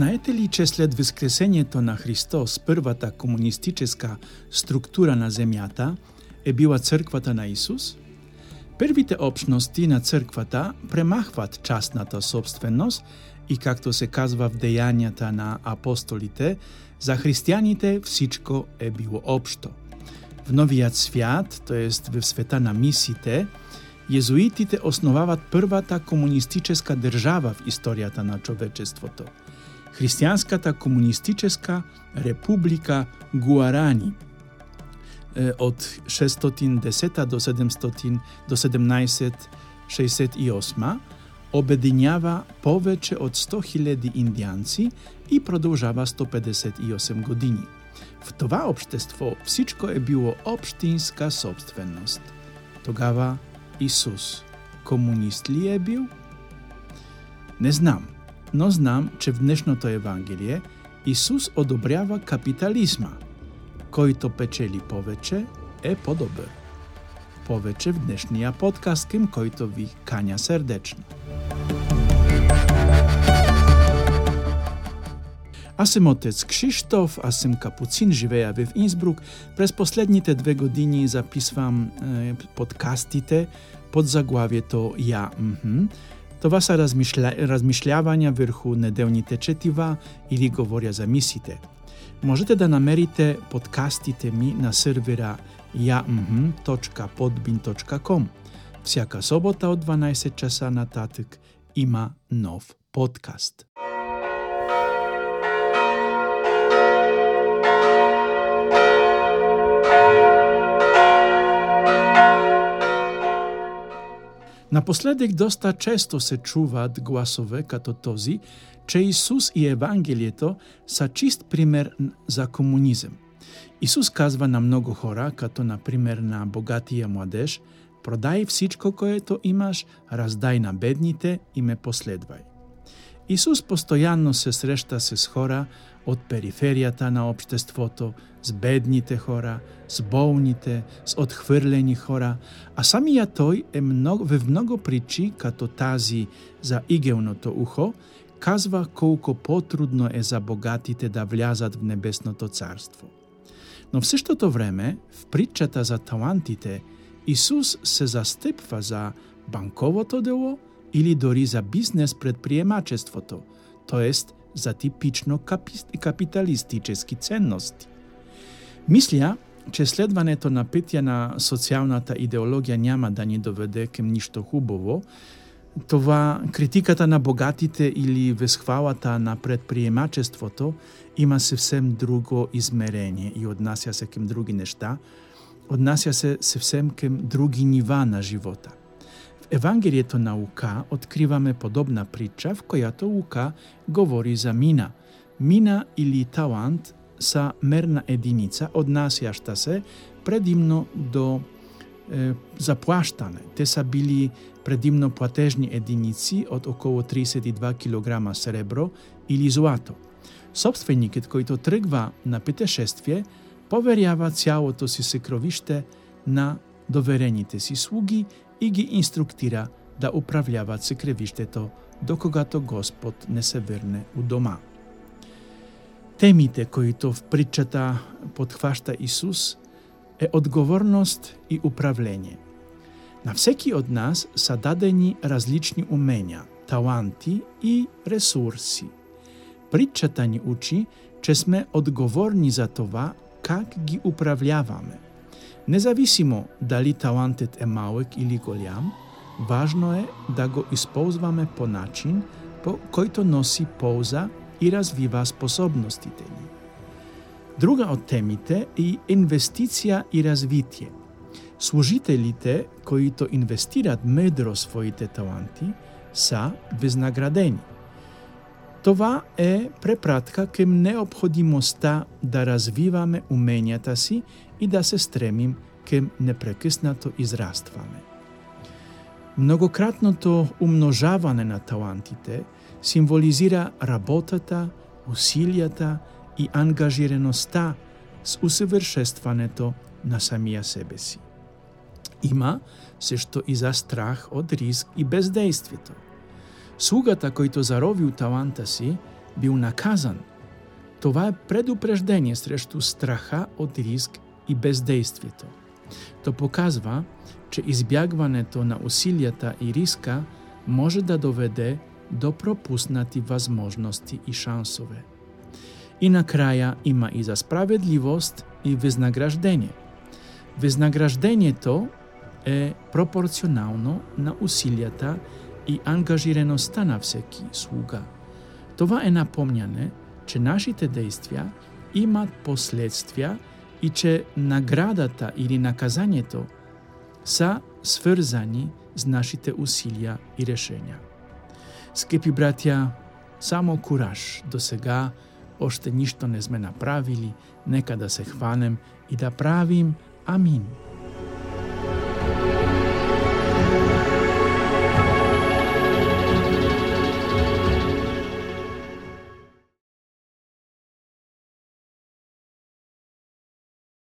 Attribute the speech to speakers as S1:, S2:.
S1: Знаете ли, че след воскресењето на Христос, првата комунистическа структура на земјата е била црквата на Исус? Првите обшности на црквата премахват частната собственост и както се казва в дејањата на апостолите, за христијаните всичко е било општо. В новиот свят, тоест в света на мисите, језуитите основават првата комунистическа држава в историјата на човечеството – Христијанската комунистическа република Гуарани од 610 до 700 до 1768 обединјава повеќе од 100.000 индијанци и продолжава 158 години. В това обштество всичко е било обштинска собственост. Тогава Исус комунист ли е бил? Не знам но знам, че в днешното Евангелие Исус одобрява капитализма, којто печели повеќе е подобр. Повеќе в днешниот подкаст кем којто ви кања сердечно. Аз сум отец Кшиштоф, аз сум капуцин, живеја в Инсбрук. През последните две години записвам е, подкастите под заглавието Ја, мхм, Това са размишля... размишлявања врху неделните четива или говорја за мисите. Можете да намерите подкастите ми на сервера jamhm.podbin.com. Всяка собота од 12 часа нататък има нов подкаст. Напоследек доста често се чуваат гласове като този, че Исус и Евангелието са чист пример за комунизм. Исус казва на много хора, като например на богатия младеж, продай всичко, което имаш, раздай на бедните и ме последвай. Исус постојано се среща с хора од периферијата на обштеството, с бедните хора, с болните, с отхврлени хора, а самија тој е много, во много причи, като тази за игелното ухо, казва колку потрудно е за богатите да влязат в небесното царство. Но в същото време, в притчата за талантите, Исус се застъпва за банковото дело – или дори за бизнес предприемачеството, тоест за типично капиталистически ценности. Мисля, че следването на петја на социјалната идеологија няма да ни доведе кем ништо хубаво, това критиката на богатите или весхвалата на предприемачеството има съвсем друго измерение и однася се кем други нешта, однася се съвсем кем други нива на живота. Ewangelii to nauka odkrywamy podobna priča v to uka govori za mina. Mina ili talent sa merna jedinica od nas jašta se predimno do e, zapłaštane. Te sa bili predimno platežni jedinici od około 32 kg srebro ili zlato. Sobstveniki koji to trgva na pitešestvje poverjava ciało to si sekrovište na dovereni te si sługi и ги инструктира да управляват секревиштето докогато Господ не се верне у дома. Темите които в причата подхваща Исус е одговорност и управление. На всеки од нас са дадени различни умења, таланти и ресурси. Причата ни учи, че сме одговорни за това как ги управляваме – Независимо дали талантот е малек или голям, важно е да го използваме по начин по којто носи полза и развива способностите ни. Друга од темите е инвестиција и развитие. Служителите кои инвестират медро своите таланти са вознаградени. Това е препратка кем необходимоста да развиваме уменијата си и да се стремим кем непрекиснато израстваме. Многократното умножаване на талантите символизира работата, усилијата и ангажираноста с усъвършенстването на самия себе си. Има се што и за страх од риск и бездействието. Слугата којто заровил таланта си бил наказан, това е предупреждение срещу страха од риск и бездействието. То показва, че избягването на усилията и риска може да доведе до пропуснати возможности и шансове. И на краја има и за справедливост и вознаграждение. Вознаграждението е пропорционално на усилията и ангажираността на всеки слуга. Това е напомняне, че нашите действија имат последствија и че наградата или наказанието са сврзани с нашите усилија и решења. Скепи братја, само кураж. До сега оште ништо не сме направили, нека да се хванем и да правим. Амин.